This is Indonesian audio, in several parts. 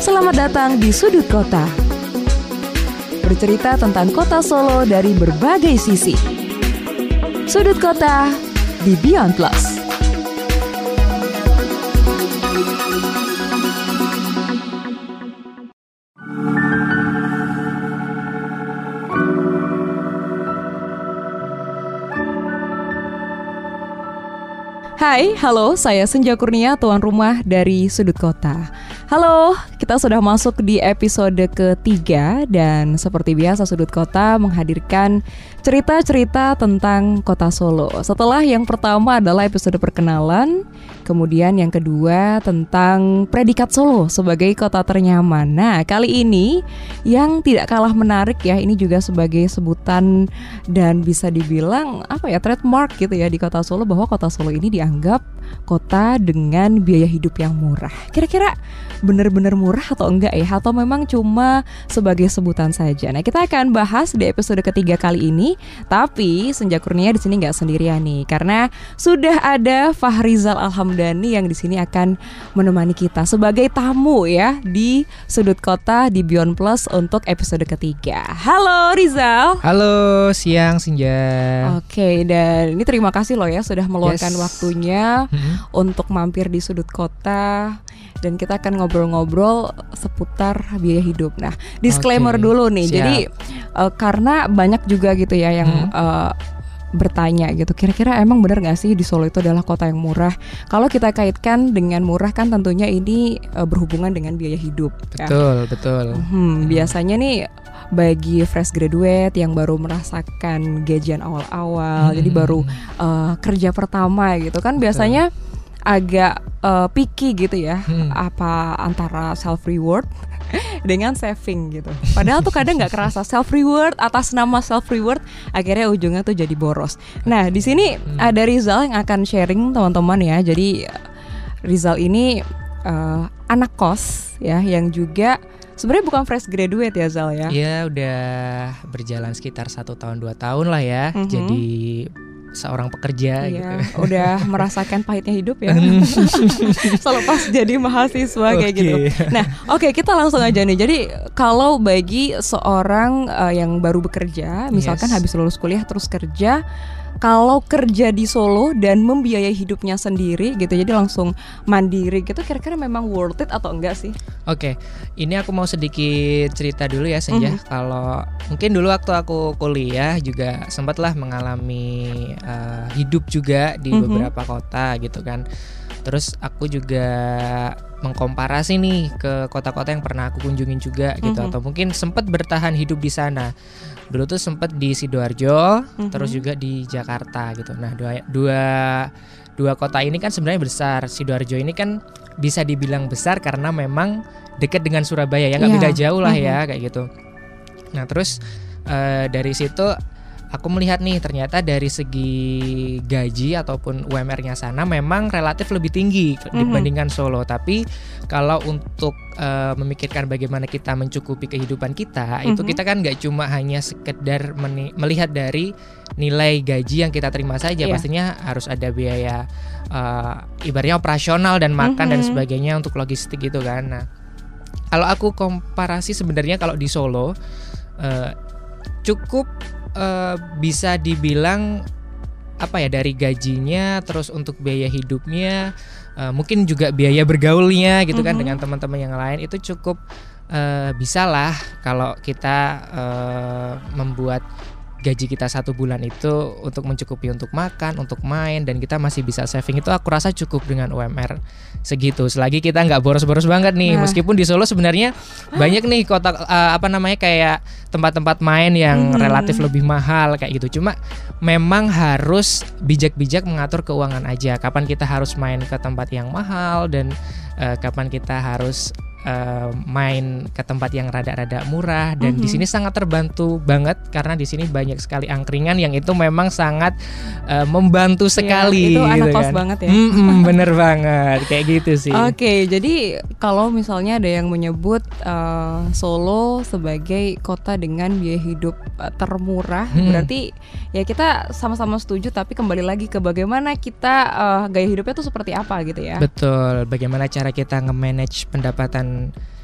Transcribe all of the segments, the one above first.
Selamat datang di Sudut Kota. Bercerita tentang kota Solo dari berbagai sisi. Sudut Kota di Beyond Plus. Hai, halo, saya Senja Kurnia, tuan rumah dari Sudut Kota. Halo, kita sudah masuk di episode ketiga dan seperti biasa Sudut Kota menghadirkan cerita-cerita tentang kota Solo. Setelah yang pertama adalah episode perkenalan, kemudian yang kedua tentang predikat Solo sebagai kota ternyaman. Nah, kali ini yang tidak kalah menarik ya, ini juga sebagai sebutan dan bisa dibilang apa ya trademark gitu ya di kota Solo bahwa kota Solo ini dianggap kota dengan biaya hidup yang murah. Kira-kira benar-benar murah atau enggak ya? Atau memang cuma sebagai sebutan saja? Nah, kita akan bahas di episode ketiga kali ini. Tapi Senja Kurnia di sini nggak sendirian nih, karena sudah ada Fahrizal Alhamdani yang di sini akan menemani kita sebagai tamu ya di sudut kota di Beyond Plus untuk episode ketiga. Halo Rizal. Halo, siang Senja. Oke, dan ini terima kasih loh ya sudah meluangkan Yes. waktunya Mhm. untuk mampir di sudut kota dan kita akan ngobrol-ngobrol seputar biaya hidup. Nah, disclaimer Oke, dulu nih. siap. Jadi eh, karena banyak juga gitu ya yang Mhm. eh, bertanya gitu kira-kira emang bener gak sih di Solo itu adalah kota yang murah kalau kita kaitkan dengan murah kan tentunya ini eh, berhubungan dengan biaya hidup ya. Betul, betul. Hmm, biasanya nih bagi fresh graduate yang baru merasakan gajian awal-awal, jadi Mhm. baru uh, kerja pertama gitu kan biasanya agak uh, picky gitu ya, Hmm. apa antara self reward dengan saving gitu. Padahal tuh kadang nggak kerasa self reward atas nama self reward akhirnya ujungnya tuh jadi boros. Nah di sini Hmm. ada Rizal yang akan sharing teman-teman ya. Jadi Rizal ini uh, anak kos ya yang juga sebenarnya bukan fresh graduate ya Zal ya. Iya, udah berjalan sekitar satu tahun dua tahun lah ya. Mhm. Jadi seorang pekerja Iya, gitu. udah merasakan pahitnya hidup ya. Selepas jadi mahasiswa kayak Oke. gitu. Nah, oke kita langsung aja nih. Jadi kalau bagi seorang uh, yang baru bekerja, misalkan Yes. habis lulus kuliah terus kerja, kalau kerja di Solo dan membiayai hidupnya sendiri gitu, jadi langsung mandiri gitu, kira-kira memang worth it atau enggak sih? Oke, ini aku mau sedikit cerita dulu ya Senja. Mhm. Kalau mungkin dulu waktu aku kuliah juga sempatlah mengalami eh, hidup juga di Mhm. beberapa kota gitu kan. Terus aku juga mengkomparasi nih ke kota-kota yang pernah aku kunjungin juga gitu Mhm. atau mungkin sempat bertahan hidup di sana. Dulu tuh sempat di sidoarjo, Mhm. terus juga di Jakarta gitu. Nah dua dua dua kota ini kan sebenarnya besar. Sidoarjo ini kan bisa dibilang besar karena memang dekat dengan Surabaya ya nggak Iya. beda jauh lah Mhm. ya kayak gitu. Nah terus eh, dari situ aku melihat nih ternyata dari segi gaji ataupun UMR-nya sana memang relatif lebih tinggi Mhm. dibandingkan Solo. Tapi kalau untuk eh, memikirkan bagaimana kita mencukupi kehidupan kita, itu Mhm. kita kan nggak cuma hanya sekedar meni- melihat dari nilai gaji yang kita terima saja, Iya. pastinya harus ada biaya eh, ibaratnya operasional dan makan dan Mhm. sebagainya untuk logistik gitu kan. Nah, kalau aku komparasi sebenarnya kalau di Solo eh, cukup eh, bisa dibilang apa ya dari gajinya terus untuk biaya hidupnya eh, mungkin juga biaya bergaulnya gitu kan Mhm. dengan teman-teman yang lain itu cukup eh, bisa lah kalau kita eh, membuat gaji kita satu bulan itu untuk mencukupi untuk makan, untuk main dan kita masih bisa saving itu aku rasa cukup dengan UMR segitu. Selagi kita nggak boros-boros banget nih, Nah. meskipun di Solo sebenarnya banyak nih kota eh, apa namanya kayak tempat-tempat main yang Mhm. relatif lebih mahal kayak gitu. Cuma memang harus bijak-bijak mengatur keuangan aja. Kapan kita harus main ke tempat yang mahal dan eh, kapan kita harus uh, main ke tempat yang rada-rada murah dan Mhm. di sini sangat terbantu banget karena di sini banyak sekali angkringan yang itu memang sangat uh, membantu sekali Iya, itu anak gitu kos kan. banget ya. Mm-mm, bener banget kayak gitu sih. Oke, jadi kalau misalnya ada yang menyebut uh, Solo sebagai kota dengan biaya hidup uh, termurah, Hmm. berarti ya kita sama-sama setuju. Tapi kembali lagi ke bagaimana kita uh, gaya hidupnya tuh seperti apa gitu ya? Betul, bagaimana cara kita nge-manage pendapatan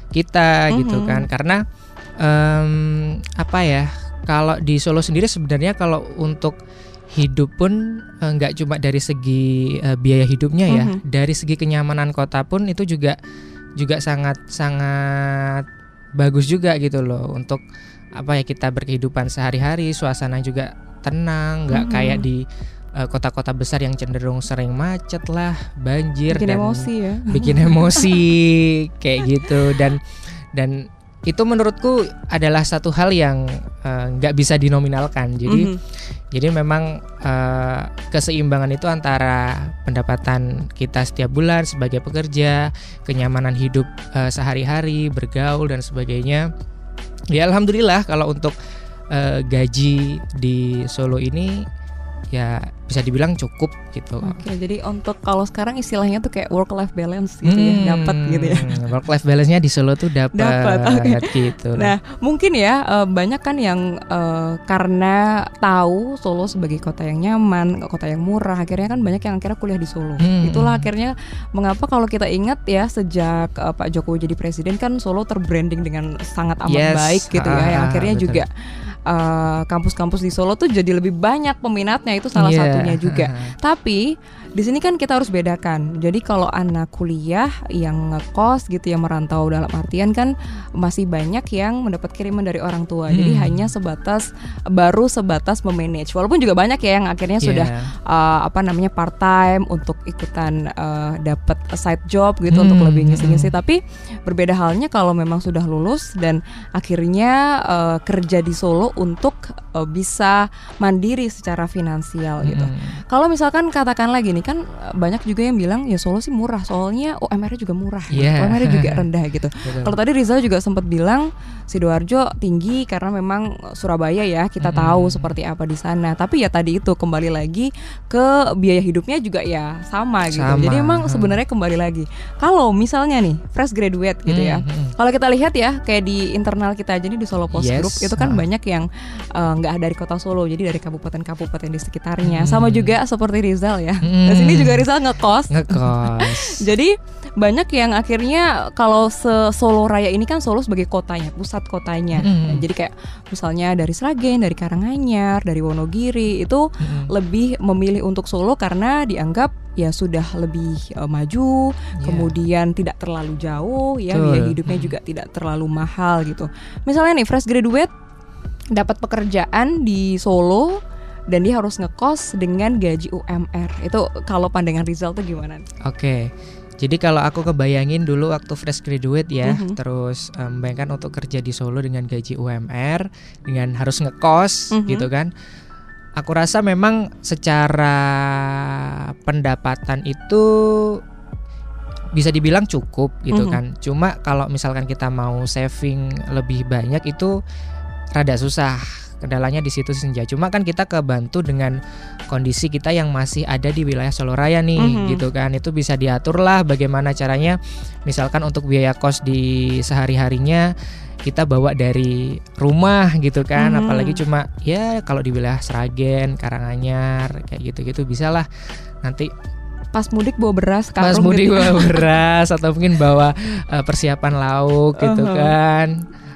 kita gitu Mhm. kan? Karena em, apa ya? Kalau di Solo sendiri sebenarnya kalau untuk hidup pun eh, nggak cuma dari segi eh, biaya hidupnya ya, Mhm. dari segi kenyamanan kota pun itu juga juga sangat sangat bagus juga gitu loh untuk apa ya kita berkehidupan sehari-hari, suasana juga tenang, nggak Mhm. kayak di eh, kota-kota besar yang cenderung sering macet lah, banjir Bikin dan emosi ya. bikin emosi kayak gitu dan dan itu menurutku adalah satu hal yang eh, nggak bisa dinominalkan. Jadi Mhm. jadi memang eh, keseimbangan itu antara pendapatan kita setiap bulan sebagai pekerja, kenyamanan hidup eh, sehari-hari, bergaul dan sebagainya. Ya alhamdulillah kalau untuk eh, gaji di Solo ini ya bisa dibilang cukup gitu. Oke, jadi untuk kalau sekarang istilahnya tuh kayak work life balance gitu ya, dapat gitu ya. Work life balance-nya di Solo tuh dapat oke. gitu. Nah, mungkin ya eh, banyak kan yang eh, karena tahu Solo sebagai kota yang nyaman, kota yang murah, akhirnya kan banyak yang akhirnya kuliah di Solo. Hmm. Itulah akhirnya mengapa kalau kita ingat ya sejak eh, Pak Jokowi jadi presiden kan Solo terbranding dengan sangat amat Yes, baik gitu ya. ah, Yang akhirnya betul. juga eh, kampus-kampus di Solo tuh jadi lebih banyak peminatnya itu salah Iya. satunya juga. Tapi di sini kan kita harus bedakan. Jadi kalau anak kuliah yang ngekos gitu yang merantau dalam artian kan masih banyak yang mendapat kiriman dari orang tua. Jadi Hmm. hanya sebatas baru sebatas memanage. Walaupun juga banyak ya yang akhirnya Iya. sudah uh, apa namanya part time untuk ikutan uh, dapat side job gitu Hmm, untuk lebih ngisi-ngisi. hmm. Tapi berbeda halnya kalau memang sudah lulus dan akhirnya uh, kerja di Solo untuk uh, bisa mandiri secara finansial gitu. Mm-mm. Kalau misalkan katakan lagi nih kan eh, banyak juga yang bilang ya Solo sih murah soalnya UMR-nya juga murah, gitu. Iya. UMR-nya juga rendah gitu. Kalau tadi Rizal juga sempat bilang sidoarjo tinggi karena memang Surabaya ya kita Mm-mm. tahu seperti apa di sana. Tapi ya tadi itu kembali lagi ke biaya hidupnya juga ya sama gitu. Sama, Jadi emang hmm. sebenarnya kembali lagi. Kalau misalnya nih fresh graduate gitu ya. Kalau kita lihat ya kayak di internal kita aja nih di Solo Post Yes, Group itu kan ha. banyak yang eh, nggak dari kota Solo jadi dari kabupaten-kabupaten di sekitarnya. Hmm. Sama juga seperti Rizal ya. Hmm. Di sini juga Rizal ngekos. ngekos. Jadi banyak yang akhirnya kalau se Solo Raya ini kan Solo sebagai kotanya, pusat kotanya. Mm. Nah, jadi kayak misalnya dari Sragen, dari Karanganyar, dari Wonogiri itu Mm-mm. lebih memilih untuk Solo karena dianggap ya sudah lebih eh, maju, Iya. kemudian tidak terlalu jauh, ya Betul. biaya hidupnya Mm. juga tidak terlalu mahal gitu. Misalnya nih fresh graduate dapat pekerjaan di Solo dan dia harus ngekos dengan gaji UMR. Itu kalau pandangan Rizal tuh gimana? Oke. Jadi kalau aku kebayangin dulu waktu fresh graduate ya, Mhm. terus bayangkan untuk kerja di Solo dengan gaji UMR, dengan harus ngekos Mhm. gitu kan. Aku rasa memang secara pendapatan itu bisa dibilang cukup gitu Mhm. kan. Cuma kalau misalkan kita mau saving lebih banyak itu rada susah. Kendalanya di situ senja. Cuma kan kita kebantu dengan kondisi kita yang masih ada di wilayah Solo Raya nih Mhm. gitu kan. Itu bisa diatur lah bagaimana caranya misalkan untuk biaya kos di sehari-harinya kita bawa dari rumah gitu kan Mhm. apalagi cuma ya kalau di wilayah Sragen, Karanganyar kayak gitu-gitu bisa lah nanti Pas mudik bawa beras pas karung mudik gitu. bawa beras atau mungkin bawa eh, persiapan lauk gitu Uh-huh. kan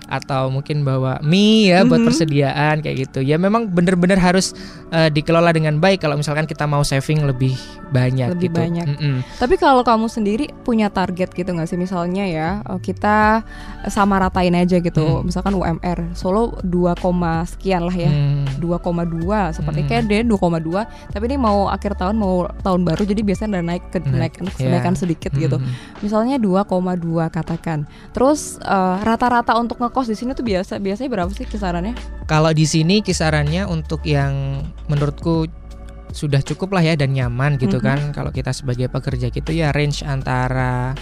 atau mungkin bawa mie ya buat Mhm. persediaan kayak gitu ya memang bener-bener harus eh, dikelola dengan baik kalau misalkan kita mau saving lebih banyak Lebih gitu. banyak. Mm-mm. Tapi kalau kamu sendiri punya target gitu nggak sih misalnya ya eh, kita sama ratain aja gitu. Hmm. Misalkan UMR Solo 2, koma sekian lah ya. Hmm. 2,2 seperti Hmm. kayak deh 2,2 tapi ini mau akhir tahun mau tahun baru jadi biasanya udah naik ke naik, Naik, ya. kenaikan sedikit gitu Hmm. misalnya 2,2 katakan terus eh, rata-rata untuk ngekos di sini tuh biasa biasanya berapa sih kisarannya Kalau di sini kisarannya untuk yang menurutku sudah cukup lah ya dan nyaman gitu Mhm. kan. Kalau kita sebagai pekerja gitu ya range antara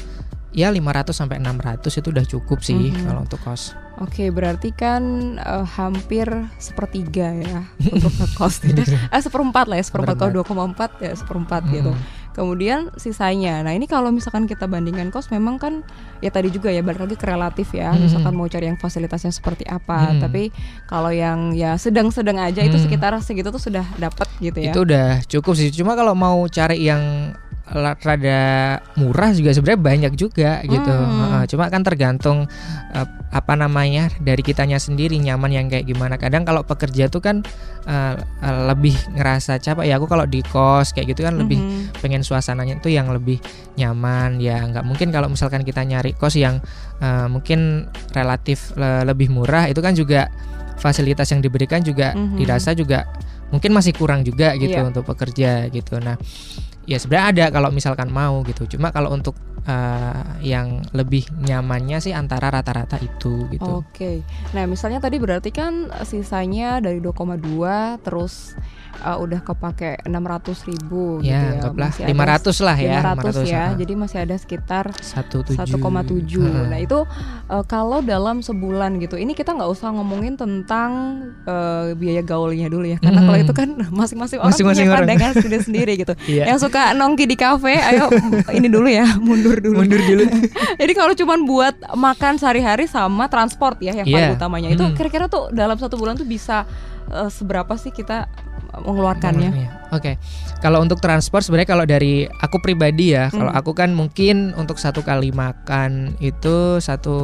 ya 500 sampai 600 itu udah cukup sih Mhm. kalau untuk kos. Oke, berarti kan eh, hampir sepertiga ya untuk ngekos tidak? Eh seperempat lah ya, seperempat kalau 2,4 ya seperempat gitu. Kemudian sisanya. Nah, ini kalau misalkan kita bandingkan kos memang kan ya tadi juga ya balik lagi ke relatif ya. Mhm. Misalkan mau cari yang fasilitasnya seperti apa. Mhm. Tapi kalau yang ya sedang-sedang aja itu Mhm. sekitar segitu tuh sudah dapat gitu ya. Itu udah cukup sih. Cuma kalau mau cari yang rada murah juga sebenarnya banyak juga gitu. Hmm. Cuma kan tergantung eh, apa namanya dari kitanya sendiri nyaman yang kayak gimana. Kadang kalau pekerja tuh kan eh, eh, lebih ngerasa capek ya. Aku kalau di kos kayak gitu kan lebih Mhm. pengen suasananya itu yang lebih nyaman ya nggak mungkin kalau misalkan kita nyari kos yang eh, mungkin relatif le- lebih murah itu kan juga fasilitas yang diberikan juga Mhm. dirasa juga mungkin masih kurang juga gitu Iya. untuk pekerja gitu nah ya sebenarnya ada kalau misalkan mau gitu cuma kalau untuk eh, yang lebih nyamannya sih antara rata-rata itu gitu Oke. Nah, misalnya tadi berarti kan sisanya dari 2,2 terus uh, udah kepake 600 ribu gitu ya ya. ada 500 lah ya 500 ya. ah. Jadi masih ada sekitar 1,7 1,7. Heeh. Nah, itu uh, kalau dalam sebulan gitu. Ini kita nggak usah ngomongin tentang uh, biaya gaulnya dulu ya. Karena Mhm. kalau itu kan masing-masing orang Masing-masing punya orang. pandangan sendiri-sendiri gitu. Iya. Yang suka nongki di kafe, ayo ini dulu ya, mundur dulu. mundur dulu Jadi kalau cuman buat makan sehari-hari sama transport ya yang paling Iya. utamanya itu Mm. kira-kira tuh dalam satu bulan tuh bisa eh, seberapa sih kita mengeluarkannya? Oke, kalau untuk transport sebenarnya kalau dari aku pribadi ya, kalau Hmm. aku kan mungkin untuk satu kali makan itu satu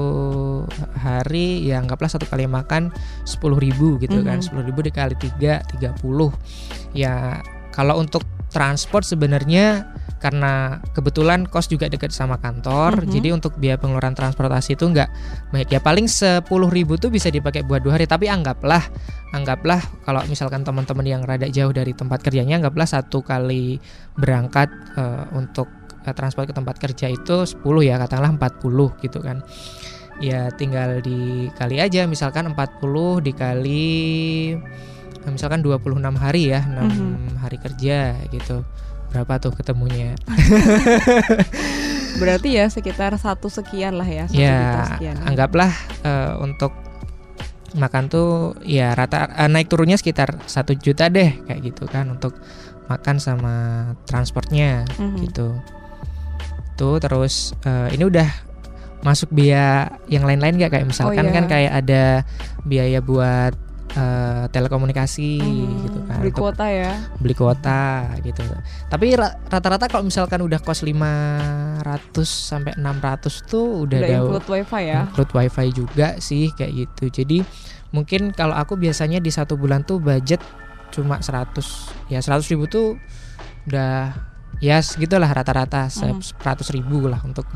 hari ya anggaplah satu kali makan sepuluh ribu gitu kan, Mhm. sepuluh ribu dikali tiga tiga puluh. Ya kalau untuk transport sebenarnya karena kebetulan kos juga dekat sama kantor, Mhm. jadi untuk biaya pengeluaran transportasi itu nggak baik ya paling sepuluh ribu tuh bisa dipakai buat dua hari, tapi anggaplah anggaplah kalau misalkan teman-teman yang rada jauh dari tempat kerjanya anggaplah satu kali berangkat eh, untuk eh, transport ke tempat kerja itu 10 ya katakanlah 40 gitu kan ya tinggal dikali aja misalkan 40 dikali misalkan 26 hari ya 6 Mhm. hari kerja gitu berapa tuh ketemunya Berarti ya sekitar satu sekian lah ya, ya sekian. anggaplah eh, untuk makan tuh ya rata eh, naik turunnya sekitar satu juta deh kayak gitu kan untuk makan sama transportnya Mhm. gitu tuh terus eh, ini udah masuk biaya yang lain-lain nggak kayak misalkan iya. kan kayak ada biaya buat eh, telekomunikasi Mhm, gitu kan Beli kuota ya. beli kuota gitu tapi ra- rata-rata kalau misalkan udah kos 500 sampai 600 tuh udah, Udah ada include wifi ya. include wifi juga sih kayak gitu jadi mungkin kalau aku biasanya di satu bulan tuh budget cuma 100 ya 100 ribu tuh udah ya segitulah rata-rata Mhm. 100 ribu lah untuk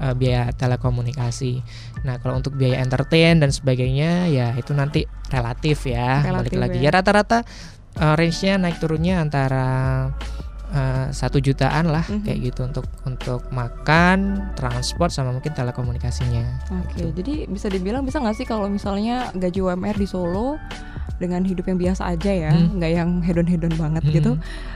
eh, biaya telekomunikasi nah kalau untuk biaya entertain dan sebagainya ya itu nanti relatif ya balik Relatif lagi ya. ya rata-rata eh, range-nya naik turunnya antara eh, satu jutaan lah Mhm. kayak gitu untuk untuk makan transport sama mungkin telekomunikasinya Oke, jadi bisa dibilang bisa nggak sih kalau misalnya gaji UMR di Solo dengan hidup yang biasa aja ya, Hmm. nggak yang hedon-hedon banget Hmm. gitu.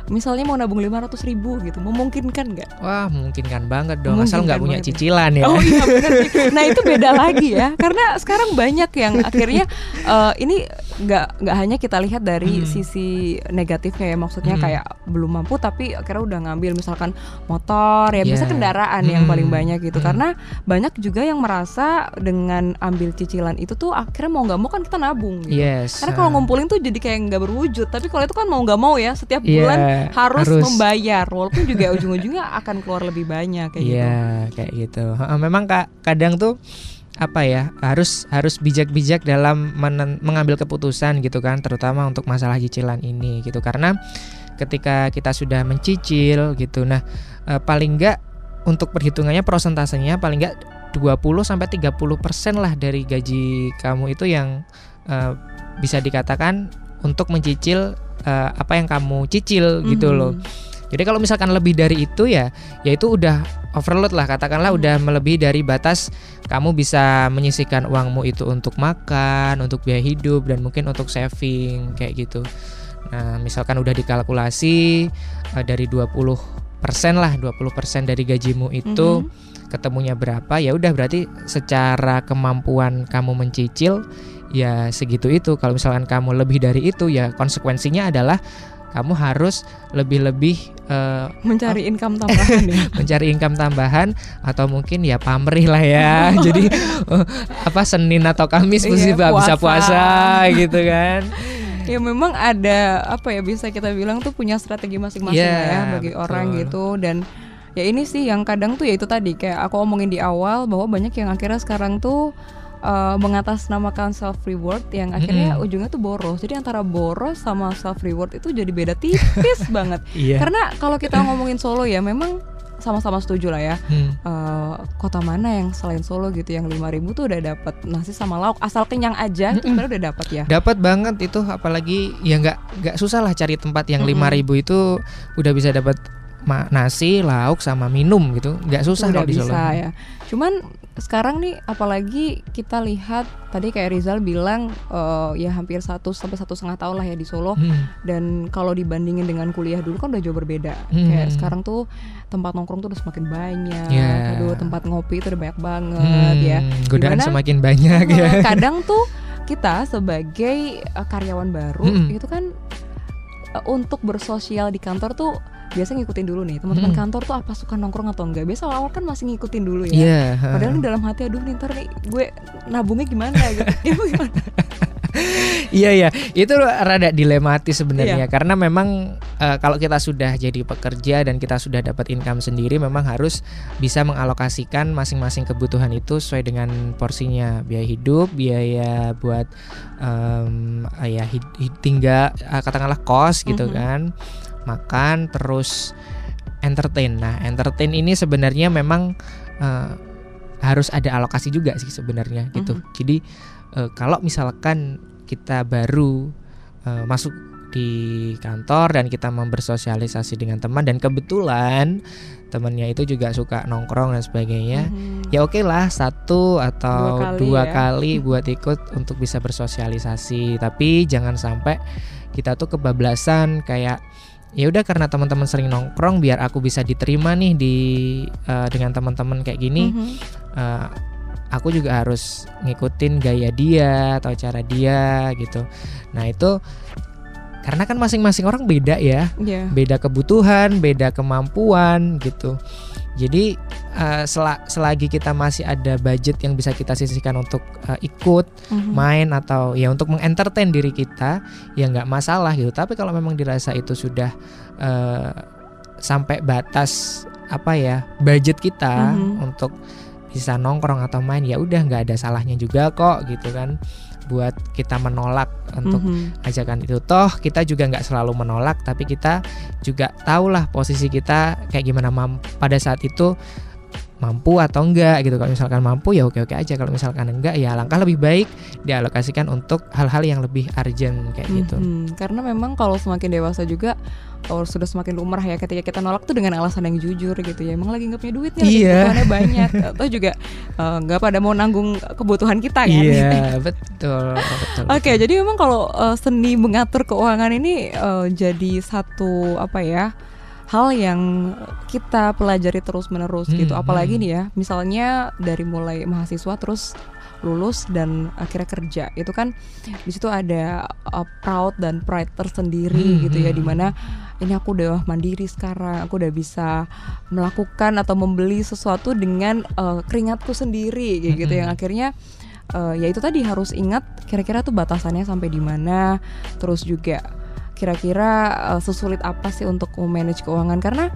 Misalnya mau nabung 500 ribu gitu, memungkinkan nggak? Wah memungkinkan banget dong asal nggak punya banget ya. cicilan ya. Oh iya benar sih. Nah itu beda lagi ya, karena sekarang banyak yang akhirnya eh, ini nggak nggak hanya kita lihat dari Hmm. sisi negatifnya ya, maksudnya Hmm. kayak belum mampu tapi akhirnya udah ngambil misalkan motor ya, bisa Yeah. kendaraan yang Hmm. paling banyak gitu. Hmm. Karena banyak juga yang merasa dengan ambil cicilan itu tuh akhirnya mau nggak mau kan kita nabung. Gitu. Yes. Karena kalau ngumpulin tuh jadi kayak nggak berwujud. Tapi kalau itu kan mau nggak mau ya setiap bulan harus, harus. membayar, walaupun juga ujung-ujungnya akan keluar lebih banyak kayak gitu. Iya kayak gitu. Memang kak kadang tuh apa ya harus harus bijak-bijak dalam menen- mengambil keputusan gitu kan, terutama untuk masalah cicilan ini gitu karena ketika kita sudah mencicil gitu, nah eh, paling enggak untuk perhitungannya prosentasenya paling enggak 20 sampai 30 persen lah dari gaji kamu itu yang eh, bisa dikatakan untuk mencicil eh, apa yang kamu cicil gitu Mhm. loh. Jadi kalau misalkan lebih dari itu ya, ya itu udah overload lah katakanlah Hmm. udah melebihi dari batas kamu bisa menyisihkan uangmu itu untuk makan, untuk biaya hidup dan mungkin untuk saving kayak gitu. Nah, misalkan udah dikalkulasi eh, dari 20 persen lah 20% dari gajimu itu Mhm. ketemunya berapa ya udah berarti secara kemampuan kamu mencicil ya segitu itu kalau misalkan kamu lebih dari itu ya konsekuensinya adalah kamu harus lebih-lebih eh, mencari income tambahan ya. mencari income tambahan atau mungkin ya pamrih lah ya jadi eh, apa Senin atau Kamis Iya, mesti bisa puasa. puasa gitu kan ya memang ada apa ya bisa kita bilang tuh punya strategi masing-masing Iya, lah ya bagi betul. orang gitu. Dan ya ini sih yang kadang tuh ya itu tadi kayak aku omongin di awal bahwa banyak yang akhirnya sekarang tuh uh, mengatasnamakan self reward yang akhirnya Mm-mm. ujungnya tuh boros. Jadi antara boros sama self reward itu jadi beda tipis banget. Iya. Karena kalau kita ngomongin Solo ya memang sama-sama setuju lah ya Hmm. Eh, kota mana yang selain Solo gitu yang 5000 tuh udah dapat nasi sama lauk asal kenyang aja Mm-mm. sebenarnya udah dapat ya dapat banget itu apalagi ya nggak nggak susah lah cari tempat yang Mm-mm. 5000 itu udah bisa dapat nasi lauk sama minum gitu nggak susah kalau di Solo bisa ya. Cuman sekarang nih apalagi kita lihat tadi kayak Rizal bilang eh, ya hampir satu sampai satu setengah tahun lah ya di Solo Hmm. dan kalau dibandingin dengan kuliah dulu kan udah jauh berbeda. Hmm. Kayak sekarang tuh tempat nongkrong tuh udah semakin banyak. Ya. Aduh tempat ngopi itu udah banyak banget ya. Hmm, godaan Dimana- semakin banyak ya Kadang tuh kita sebagai eh, karyawan baru Mm-mm. itu kan eh, untuk bersosial di kantor tuh biasa ngikutin dulu nih teman-teman Mm-mm. kantor tuh apa suka nongkrong atau enggak biasa awal-awal kan masih ngikutin dulu ya Iya. Padahal nih dalam hati aduh nih ntar nih gue nabungnya gimana gitu. Gimana? Iya iya, itu rada dilematis sebenarnya Iya. karena memang eh, kalau kita sudah jadi pekerja dan kita sudah dapat income sendiri memang harus bisa mengalokasikan masing-masing kebutuhan itu sesuai dengan porsinya biaya hidup, biaya buat em, ya hid- hid- tinggal eh, katakanlah kos gitu Mhm. kan, makan terus entertain. Nah entertain ini sebenarnya memang eh, harus ada alokasi juga sih sebenarnya gitu. Mhm. Jadi eh, kalau misalkan kita baru eh, masuk di kantor dan kita mau bersosialisasi dengan teman dan kebetulan temannya itu juga suka nongkrong dan sebagainya Mhm. ya oke lah satu atau Dua kali dua ya. kali buat ikut untuk bisa bersosialisasi tapi jangan sampai kita tuh kebablasan kayak ya udah karena teman-teman sering nongkrong biar aku bisa diterima nih di eh, dengan teman-teman kayak gini eh, aku juga harus ngikutin gaya dia atau cara dia gitu. Nah itu karena kan masing-masing orang beda ya, Iya. beda kebutuhan, beda kemampuan gitu. Jadi sela- selagi kita masih ada budget yang bisa kita sisihkan untuk eh, ikut Mhm. main atau ya untuk mengentertain diri kita ya nggak masalah gitu. Tapi kalau memang dirasa itu sudah eh, sampai batas apa ya budget kita Mhm. untuk bisa nongkrong atau main ya udah nggak ada salahnya juga kok gitu kan buat kita menolak untuk Mhm. ajakan itu toh kita juga nggak selalu menolak tapi kita juga tahulah posisi kita kayak gimana mam pada saat itu mampu atau enggak gitu kalau misalkan mampu ya oke oke aja kalau misalkan enggak ya langkah lebih baik dialokasikan untuk hal-hal yang lebih urgent kayak gitu Mhm. Karena memang kalau semakin dewasa juga kalau sudah semakin lumrah ya ketika kita nolak tuh dengan alasan yang jujur gitu ya emang lagi nggak punya duit nih lagi Iya. kebutuhannya banyak atau juga eh, nggak pada mau nanggung kebutuhan kita kan iya betul betul Oke, betul. jadi memang kalau uh, seni mengatur keuangan ini uh, jadi satu apa ya hal yang kita pelajari terus menerus Hmm, gitu. Apalagi hmm. nih ya, misalnya dari mulai mahasiswa terus lulus dan akhirnya kerja itu kan di situ ada uh, proud dan pride tersendiri Hmm, gitu ya hmm. di mana ini aku udah mandiri sekarang aku udah bisa melakukan atau membeli sesuatu dengan uh, keringatku sendiri kayak gitu Hmm. yang akhirnya eh, ya itu tadi harus ingat kira-kira tuh batasannya sampai di mana terus juga kira-kira eh, sesulit apa sih untuk manage keuangan karena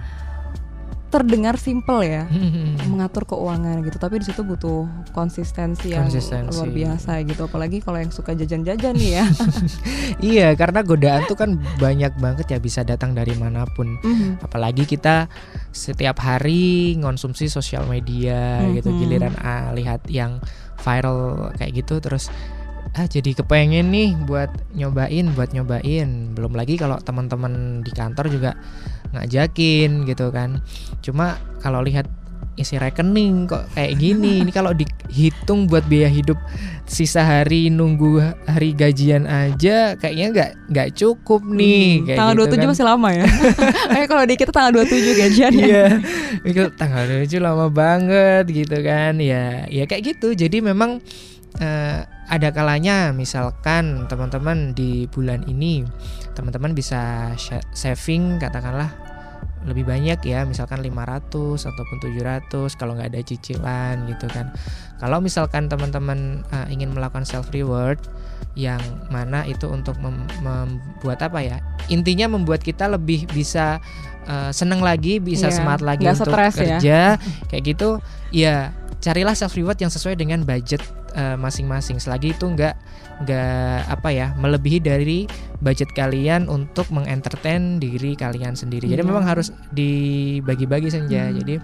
terdengar simple ya Hmm. mengatur keuangan gitu tapi di situ butuh konsistensi yang Konsistensi. luar biasa gitu apalagi kalau yang suka jajan-jajan nih ya iya karena godaan tuh kan banyak banget ya bisa datang dari mana pun Mhm. apalagi kita setiap hari ngonsumsi sosial media gitu Mhm. giliran ah, lihat yang viral kayak gitu terus ah jadi kepengen nih buat nyobain buat nyobain belum lagi kalau teman-teman di kantor juga ngajakin gitu kan cuma kalau lihat isi rekening kok kayak gini. Ini kalau dihitung buat biaya hidup sisa hari nunggu hari gajian aja kayaknya nggak nggak cukup nih. Hmm, kayak tanggal gitu 27 kan. masih lama ya. eh kalau di kita tanggal 27 gajian ya. Iya, itu tanggal 7 lama banget gitu kan. Ya, ya kayak gitu. Jadi memang eh, ada kalanya misalkan teman-teman di bulan ini teman-teman bisa saving katakanlah lebih banyak ya misalkan 500 ataupun 700 kalau nggak ada cicilan gitu kan kalau misalkan teman-teman eh, ingin melakukan self reward yang mana itu untuk mem- membuat apa ya intinya membuat kita lebih bisa eh, seneng lagi bisa Iya, semangat lagi untuk ya. kerja kayak gitu ya carilah self reward yang sesuai dengan budget eh, masing-masing selagi itu nggak nggak apa ya melebihi dari budget kalian untuk mengentertain diri kalian sendiri jadi Iya. memang harus dibagi-bagi saja Hmm. jadi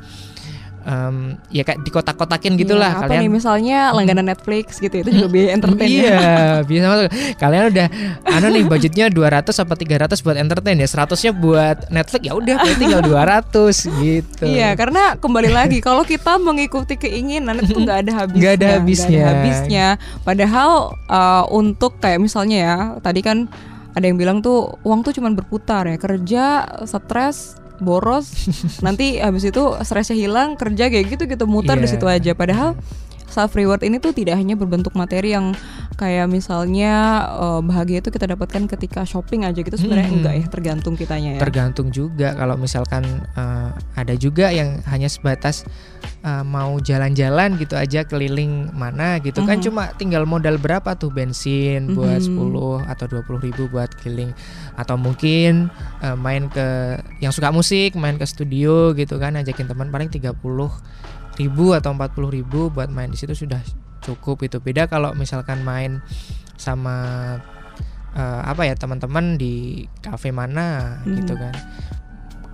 em, ya kayak di kotak-kotakin gitulah Iya, apa kalian nih misalnya langganan Netflix gitu itu juga biaya entertain ya. Iya, bisa masuk. Kalian udah anu nih budgetnya 200 apa 300 buat entertain ya. 100-nya buat Netflix ya udah tinggal 200 gitu. Iya, karena kembali lagi kalau kita mengikuti keinginan itu nggak ada habisnya. Nggak ada habisnya. nggak ada habisnya. Padahal uh, untuk kayak misalnya ya, tadi kan ada yang bilang tuh uang tuh cuman berputar ya, kerja, stres, boros, nanti habis itu stresnya hilang, kerja kayak gitu gitu muter di Iya. situ aja. Padahal self reward ini tuh tidak hanya berbentuk materi yang kayak misalnya uh, bahagia itu kita dapatkan ketika shopping aja gitu sebenarnya Hmm. enggak ya tergantung kitanya ya. Tergantung juga kalau misalkan eh, ada juga yang hanya sebatas eh, mau jalan-jalan gitu aja keliling mana gitu kan Mhm. cuma tinggal modal berapa tuh bensin buat Mhm. 10 atau 20 ribu buat keliling atau mungkin eh, main ke yang suka musik main ke studio gitu kan ajakin teman paling 30 ribu atau 40 ribu buat main di situ sudah cukup itu. Beda kalau misalkan main sama eh, apa ya teman-teman di kafe mana gitu Mhm. kan.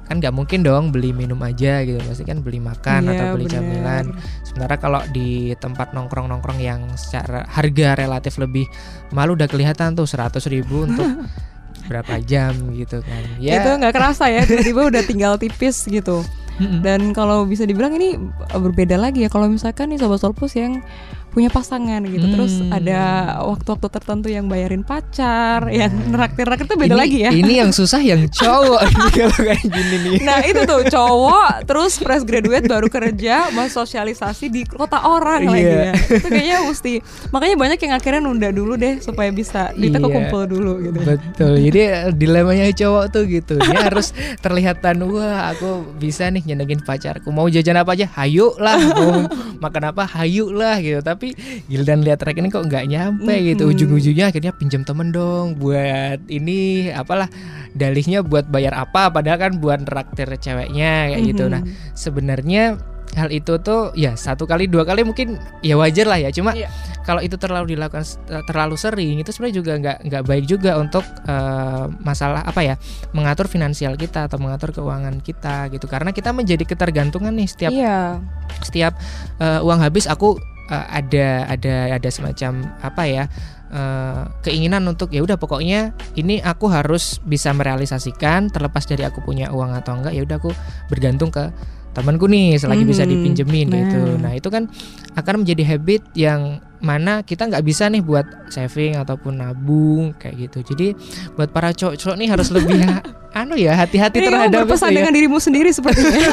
Kan nggak mungkin dong beli minum aja gitu. Pasti kan beli makan Iya, atau beli bener. camilan. Sementara kalau di tempat nongkrong-nongkrong yang secara harga relatif lebih malu udah kelihatan tuh 100 ribu untuk berapa jam gitu kan. Ya. Itu nggak kerasa ya tiba-tiba udah tinggal tipis gitu Dan kalau bisa dibilang ini berbeda lagi ya. Kalau misalkan nih sobat solpus yang punya pasangan gitu terus Hmm. ada waktu-waktu tertentu yang bayarin pacar yang neraktir neraktir itu beda Ini- lagi ya ini yang susah yang cowok kalau kayak gini nih Nah itu tuh cowok terus fresh graduate baru kerja mau sosialisasi di kota orang lagi Iya. ya Itu kayaknya mesti Makanya banyak yang akhirnya nunda dulu deh Supaya bisa duitnya Iya. kekumpul dulu gitu Betul. Jadi eh, dilemanya cowok tuh gitu. Dia harus terlihatan wah aku bisa nih nyenengin pacarku. Mau jajan apa aja, hayu lah. Mau makan apa, hayu lah gitu. Tapi giliran lihat rekening kok nggak nyampe gitu. Mhm. Ujung-ujungnya akhirnya pinjam temen dong buat ini apalah dalihnya buat bayar apa padahal kan buat traktir ceweknya kayak gitu. Nah, sebenarnya hal itu tuh ya satu kali dua kali mungkin ya wajar lah ya cuma Iya. kalau itu terlalu dilakukan s- terlalu sering itu sebenarnya juga nggak nggak baik juga untuk eh, masalah apa ya mengatur finansial kita atau mengatur keuangan kita gitu karena kita menjadi ketergantungan nih setiap Iya setiap eh, uang habis aku eh, ada ada ada semacam apa ya eh, keinginan untuk ya udah pokoknya ini aku harus bisa merealisasikan terlepas dari aku punya uang atau enggak ya udah aku bergantung ke temanku nih selagi bisa Mhm. dipinjemin gitu Nah. nah itu kan akan menjadi habit yang mana kita nggak bisa nih buat saving ataupun nabung kayak gitu jadi buat para cowok-cowok nih harus lebih anu ya hati-hati Ini kamu terhadap berpesan ya. dengan dirimu sendiri sepertinya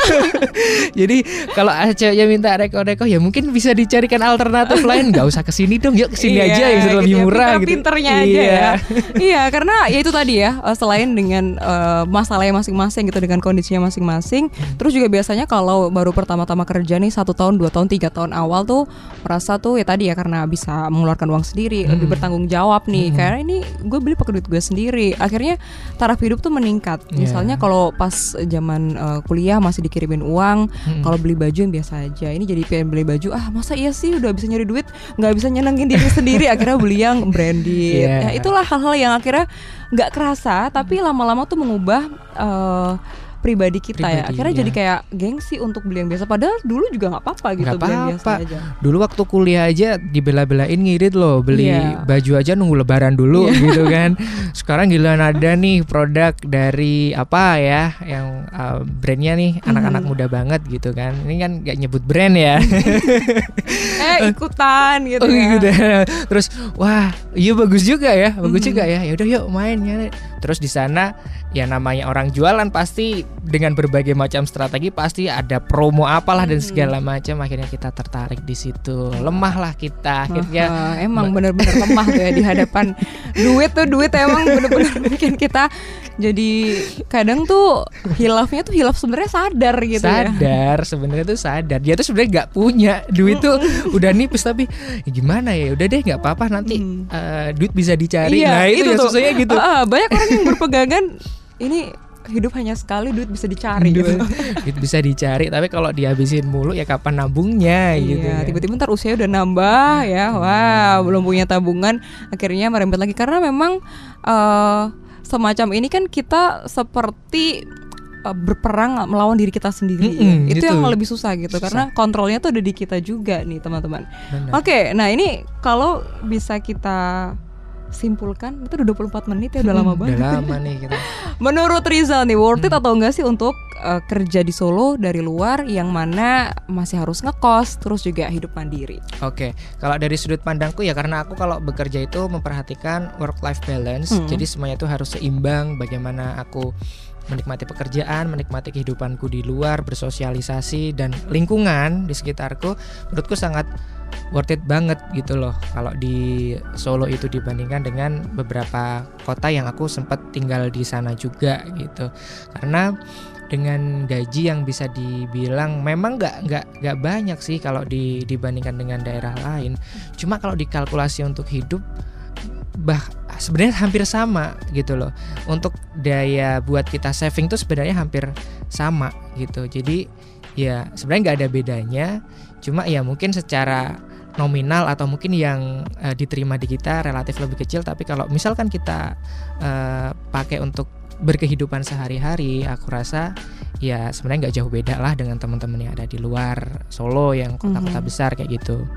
Jadi kalau ceweknya minta reko-reko ya mungkin bisa dicarikan alternatif lain. Nggak usah ke sini dong, yuk ke sini Iya, aja yang sudah lebih gitu ya, murah gitu. pinter-pinternya aja Iya. ya. iya, karena ya itu tadi ya, eh, selain dengan eh, masalahnya masing-masing gitu dengan kondisinya masing-masing, Hmm. terus juga biasanya kalau baru pertama-tama kerja nih satu tahun, dua tahun, tiga tahun awal tuh merasa tuh ya tadi ya karena bisa mengeluarkan uang sendiri, lebih Hmm. bertanggung jawab nih. Hmm. Karena ini gue beli pakai duit gue sendiri. Akhirnya taraf hidup tuh meningkat. Iya. Misalnya kalau pas zaman eh, kuliah masih dikirimin uang, Mm-mm. kalau beli baju yang biasa aja ini jadi pengen beli baju ah masa iya sih udah bisa nyari duit nggak bisa nyenengin diri sendiri akhirnya beli yang branded Iya. ya itulah hal-hal yang akhirnya nggak kerasa tapi lama-lama tuh mengubah eh, pribadi kita ya. Pribadi, Akhirnya ya. jadi kayak gengsi untuk beli yang biasa. Padahal dulu juga nggak apa-apa gitu Nggak beli yang biasa aja. Dulu waktu kuliah aja dibela-belain ngirit loh beli Iya. baju aja nunggu lebaran dulu Iya. gitu kan. Sekarang gila ada nih produk dari apa ya yang uh, brandnya nih anak-anak Mhm. muda banget gitu kan. Ini kan gak nyebut brand ya. Eh ikutan gitu oh ya. gitu. Terus wah iya bagus juga ya, bagus Mhm. juga ya. Ya udah yuk main ya. Terus di sana ya namanya orang jualan pasti dengan berbagai macam strategi pasti ada promo apalah dan Mhm. segala macam. Akhirnya kita tertarik di situ. Lemah lah kita. Akhirnya Aha, emang bener-bener lemah tuh ya di hadapan duit tuh duit emang bener-bener bikin kita jadi kadang tuh hilafnya tuh hilaf sebenarnya sadar gitu ya. sadar sebenarnya tuh sadar dia tuh sebenarnya nggak punya duit tuh udah nipis tapi ya gimana ya udah deh nggak apa-apa nanti Hmm. eh, duit bisa dicari Iya, nah itu, ya tuh. susahnya gitu ah, banyak orang berpegangan ini hidup hanya sekali duit bisa dicari gitu. duit bisa dicari tapi kalau dihabisin mulu ya kapan nabungnya gitu Iya, kan. tiba-tiba ntar usia udah nambah ya, wah belum punya tabungan, akhirnya merembet lagi karena memang eh, semacam ini kan kita seperti eh, berperang melawan diri kita sendiri. ya. Mm-mm, Itu gitu. yang lebih susah gitu, Susah. karena kontrolnya tuh ada di kita juga nih teman-teman. Oke, nah ini kalau bisa kita simpulkan itu udah 24 menit ya udah lama Hmm, banget. udah lama nih kita Menurut Rizal nih worth it Hmm. atau enggak sih untuk uh, kerja di Solo dari luar yang mana masih harus ngekos terus juga hidup mandiri. Oke, kalau dari sudut pandangku ya karena aku kalau bekerja itu memperhatikan work life balance, Hmm. jadi semuanya itu harus seimbang. Bagaimana aku menikmati pekerjaan, menikmati kehidupanku di luar, bersosialisasi dan lingkungan di sekitarku, menurutku sangat worth it banget gitu loh. Kalau di Solo itu dibandingkan dengan beberapa kota yang aku sempat tinggal di sana juga gitu, karena dengan gaji yang bisa dibilang memang nggak nggak nggak banyak sih kalau di, dibandingkan dengan daerah lain. Cuma kalau dikalkulasi untuk hidup bah sebenarnya hampir sama gitu loh. Untuk daya buat kita saving tuh sebenarnya hampir sama gitu. Jadi ya sebenarnya nggak ada bedanya. Cuma ya mungkin secara nominal atau mungkin yang eh, diterima di kita relatif lebih kecil tapi kalau misalkan kita eh, pakai untuk berkehidupan sehari-hari aku rasa ya sebenarnya nggak jauh beda lah dengan teman-teman yang ada di luar Solo yang kota-kota Mhm. besar kayak gitu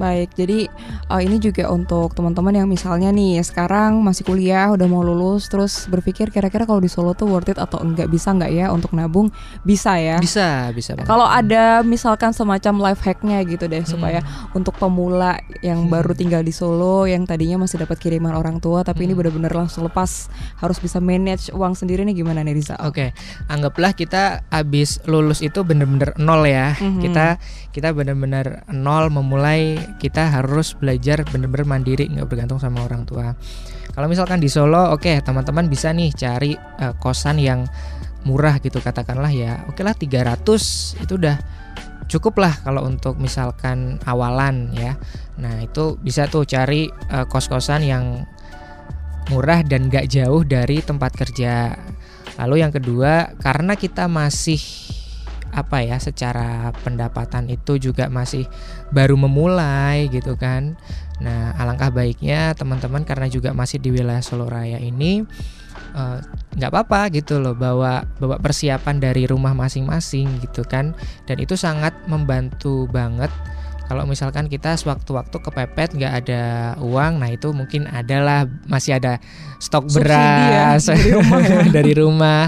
Baik, jadi uh, ini juga untuk teman-teman yang misalnya nih sekarang masih kuliah, udah mau lulus, terus berpikir kira-kira kalau di Solo tuh worth it atau enggak bisa enggak ya untuk nabung? Bisa ya. bisa bisa banget. Kalau ada misalkan semacam life hacknya gitu deh Hmm. supaya untuk pemula yang Hmm. baru tinggal di Solo yang tadinya masih dapat kiriman orang tua tapi ini Hmm. benar-benar langsung lepas harus bisa manage uang sendiri nih gimana nih Riza? Oke, anggaplah kita abis lulus itu bener-bener nol ya. Mhm. Kita kita bener-bener nol memulai kita harus belajar bener-bener mandiri nggak bergantung sama orang tua. Kalau misalkan di Solo, oke teman-teman bisa nih cari eh, kosan yang murah gitu katakanlah ya. Oke lah 300 itu udah cukup lah kalau untuk misalkan awalan ya. Nah itu bisa tuh cari eh, kos-kosan yang murah dan gak jauh dari tempat kerja. Lalu yang kedua, karena kita masih apa ya, secara pendapatan itu juga masih baru memulai gitu kan. Nah, alangkah baiknya teman-teman karena juga masih di wilayah Solo Raya ini eh, nggak apa-apa gitu loh bawa bawa persiapan dari rumah masing-masing gitu kan dan itu sangat membantu banget kalau misalkan kita sewaktu-waktu kepepet nggak ada uang nah itu mungkin adalah masih ada stok Subsidi ya, beras dari rumah ya. dari rumah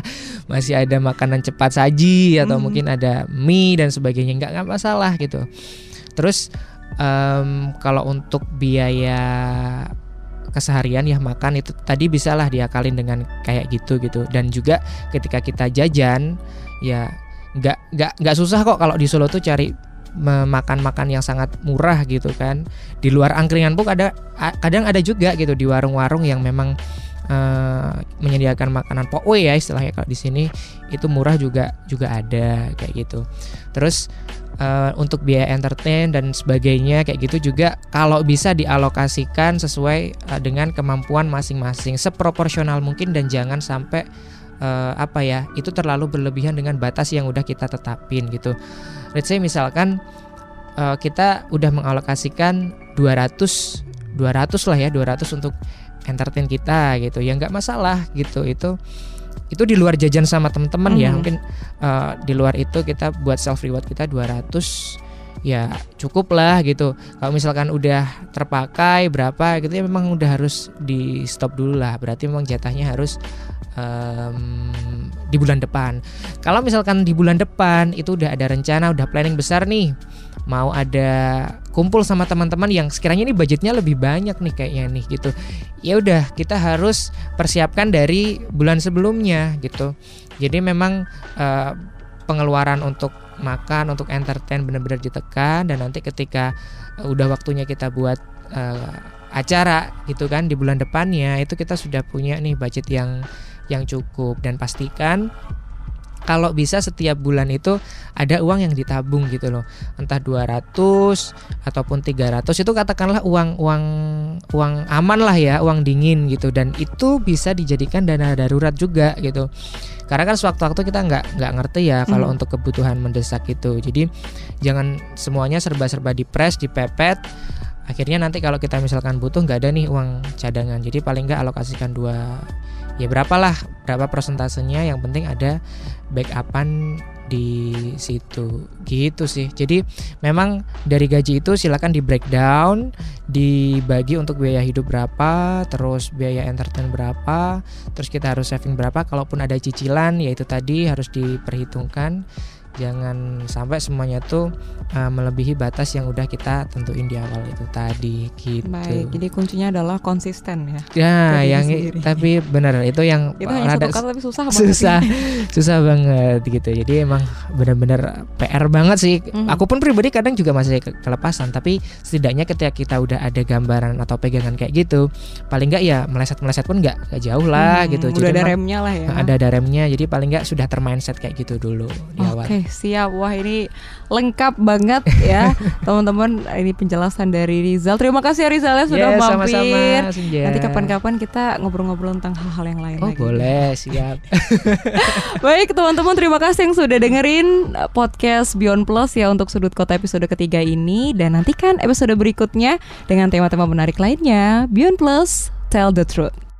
masih ada makanan cepat saji atau Mhm. mungkin ada mie dan sebagainya nggak nggak masalah gitu terus em, kalau untuk biaya keseharian ya makan itu tadi bisalah diakalin dengan kayak gitu gitu dan juga ketika kita jajan ya nggak nggak nggak susah kok kalau di Solo tuh cari makan-makan yang sangat murah gitu kan. Di luar angkringan pun ada kadang ada juga gitu di warung-warung yang memang eh, menyediakan makanan pokwe ya istilahnya. Kalau di sini itu murah juga juga ada kayak gitu. Terus eh, untuk biaya entertain dan sebagainya kayak gitu juga kalau bisa dialokasikan sesuai eh, dengan kemampuan masing-masing seproporsional mungkin dan jangan sampai eh, apa ya itu terlalu berlebihan dengan batas yang udah kita tetapin gitu. Let's say misalkan eh, kita udah mengalokasikan 200 200 lah ya 200 untuk entertain kita gitu. Ya nggak masalah gitu itu itu di luar jajan sama teman-teman ya. Hmm. mungkin uh, di luar itu kita buat self reward kita 200 ya cukup lah gitu. Kalau misalkan udah terpakai berapa gitu ya memang udah harus di stop dulu lah. Berarti memang jatahnya harus em, di bulan depan. Kalau misalkan di bulan depan itu udah ada rencana udah planning besar nih mau ada kumpul sama teman-teman yang sekiranya ini budgetnya lebih banyak nih kayaknya nih gitu. Ya udah kita harus persiapkan dari bulan sebelumnya gitu. Jadi memang eh, pengeluaran untuk makan untuk entertain benar-benar ditekan dan nanti ketika eh, udah waktunya kita buat eh, acara gitu kan di bulan depannya itu kita sudah punya nih budget yang yang cukup. Dan pastikan kalau bisa setiap bulan itu ada uang yang ditabung gitu loh. Entah 200 ataupun 300 itu katakanlah uang uang uang aman lah ya uang dingin gitu. Dan itu bisa dijadikan dana darurat juga gitu. Karena kan sewaktu-waktu kita nggak nggak ngerti ya kalau Hmm. untuk kebutuhan mendesak itu. Jadi jangan semuanya serba-serba dipres dipepet. Akhirnya nanti kalau kita misalkan butuh nggak ada nih uang cadangan. Jadi paling nggak alokasikan dua ya berapalah berapa persentasenya yang penting ada backupan di situ. Gitu sih. Jadi memang dari gaji itu silakan di breakdown dibagi untuk biaya hidup berapa terus biaya entertain berapa terus kita harus saving berapa. Kalaupun ada cicilan ya itu tadi harus diperhitungkan jangan sampai semuanya tuh uh, melebihi batas yang udah kita tentuin di awal itu tadi gitu Baik, jadi kuncinya adalah konsisten ya. ya yang sendiri. tapi benar itu yang Itu hanya rada satu kata tapi susah banget. susah susah banget gitu jadi emang benar-benar PR banget sih Mhm. aku pun pribadi kadang juga masih ke- kelepasan tapi setidaknya ketika kita udah ada gambaran atau pegangan kayak gitu paling nggak ya meleset-meleset pun nggak nggak jauh lah Hmm, gitu Udah ada emang remnya lah ya. ada ada remnya jadi paling nggak sudah termindset kayak gitu dulu di awal Oke, siap. Wah, ini lengkap banget ya, teman-teman. Ini penjelasan dari Rizal. Terima kasih ya Rizal ya sudah Yes, mampir. sama-sama Senja. Nanti kapan-kapan kita ngobrol-ngobrol tentang hal-hal yang lain oh lagi. boleh siap Baik teman-teman terima kasih yang sudah dengerin podcast Beyond Plus ya untuk sudut kota episode ketiga ini dan nantikan episode berikutnya dengan tema-tema menarik lainnya. Beyond Plus, tell the truth.